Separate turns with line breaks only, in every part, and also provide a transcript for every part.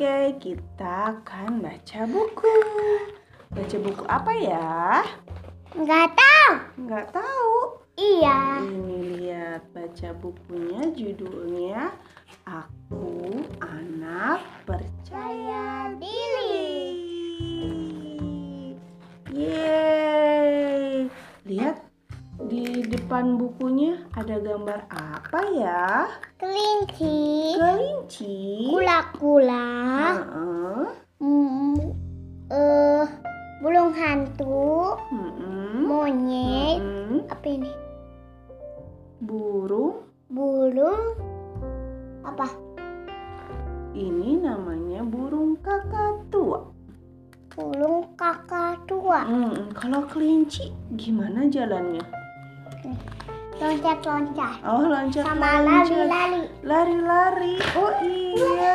Oke, kita akan baca buku. Baca buku apa ya?
Nggak tahu.
Nggak tahu.
Iya.
Ini lihat baca bukunya judulnya Aku Anak Percaya Diri. Yeay. Lihat di depan bukunya ada gambar apa ya?
Kelinci.
Kelinci.
Kula-kula.
Heeh.
Mm, eh, burung hantu.
Mm-mm.
Monyet.
Mm-mm.
Apa ini?
Burung
Burung. Apa?
ini namanya burung kakatua.
Burung kakak tua.
Hmm, kalau kelinci gimana jalannya?
Loncat-loncat.
Oh, loncat
Sama lari-lari.
Lari-lari. Oh iya.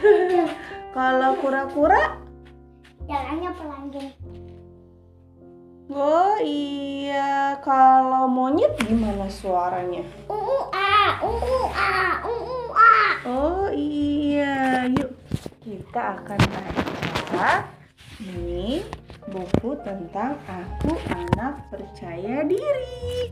kalau kura-kura?
Jalannya pelan gini.
Oh iya. Kalau monyet gimana suaranya?
Uu a, uu a, uu a.
Oh iya, yuk kita akan baca ini buku tentang aku anak percaya diri.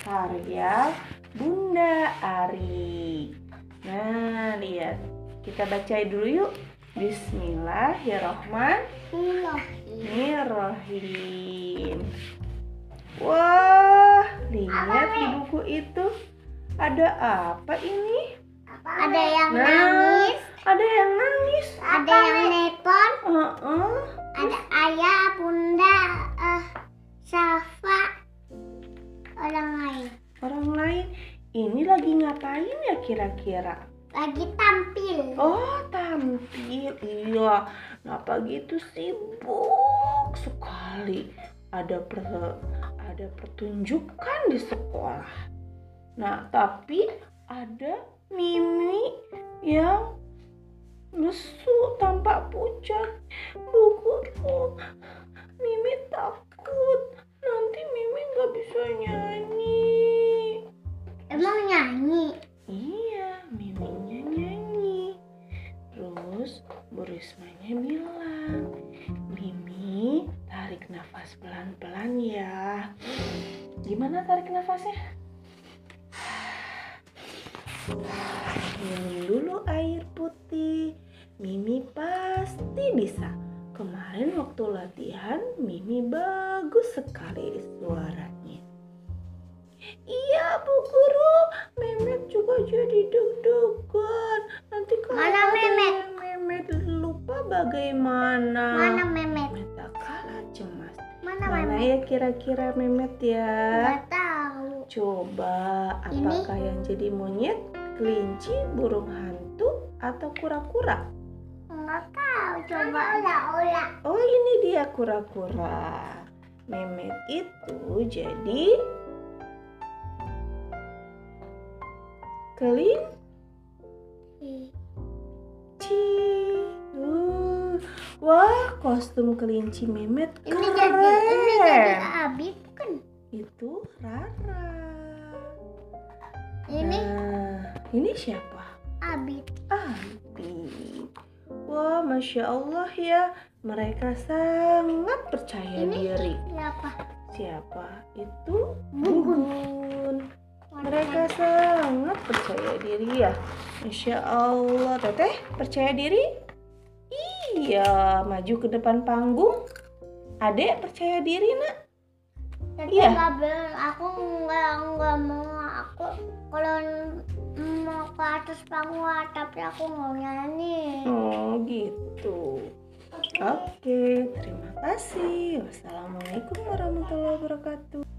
Karya Bunda Ari. Nah, lihat. Kita baca dulu yuk. Bismillahirrahmanirrahim. Wah, lihat di buku itu ada apa ini?
Ada yang
Nah,
nangis,
Ada yang nangis.
ada yang
Heeh.
ada ayah, bunda, eh, Safa, orang lain.
Orang lain ini lagi ngapain ya kira-kira?
Lagi tampil.
Oh, tampil. Iya. Kenapa gitu sibuk sekali? Ada per, ada pertunjukan di sekolah. Nah, tapi ada Mimi yang lesu tampak pucat. Duh, Mimi takut. Nanti Mimi nggak bisa nyanyi.
Emang nyanyi?
Iya, Miminya nyanyi. Terus Bu Rismanya bilang, Mimi tarik nafas pelan-pelan ya. Gimana tarik nafasnya? Minum dulu air putih. Mimi pasti bisa. Sekali suaranya. Iya, Bu Guru. Memet juga jadi deg-degan. Nanti kalau
Mana Memet?
Memet lupa bagaimana?
Mana Memet?
Memet tak kalah cemas.
Mana
Mana
Memet?
ya kira-kira Memet ya?
Nggak tahu.
Coba
Ini?
apakah yang jadi monyet, kelinci, burung hantu, atau kura-kura?
Nggak tahu. Coba.
Oh ini dia kura-kura. Memet itu jadi kelinci. Uh, wah kostum kelinci Memet
Ini
keren.
jadi, ini jadi Abi kan?
Itu Rara.
Ini
Nah, ini siapa?
Abi.
Abi. Wah, masya Allah ya, mereka sangat percaya
Ini
diri.
siapa?
Siapa itu? Gugun. Mereka sangat percaya diri ya. Masya Allah, Teteh percaya diri? Iya, maju ke depan panggung. Adek percaya diri nak?
Tapi
Iya.
nggak bilang aku nggak nggak mau aku kalau mau ke atas panggung tapi aku mau nyanyi.
Oh gitu. Oke, terima kasih. Wassalamualaikum warahmatullahi wabarakatuh.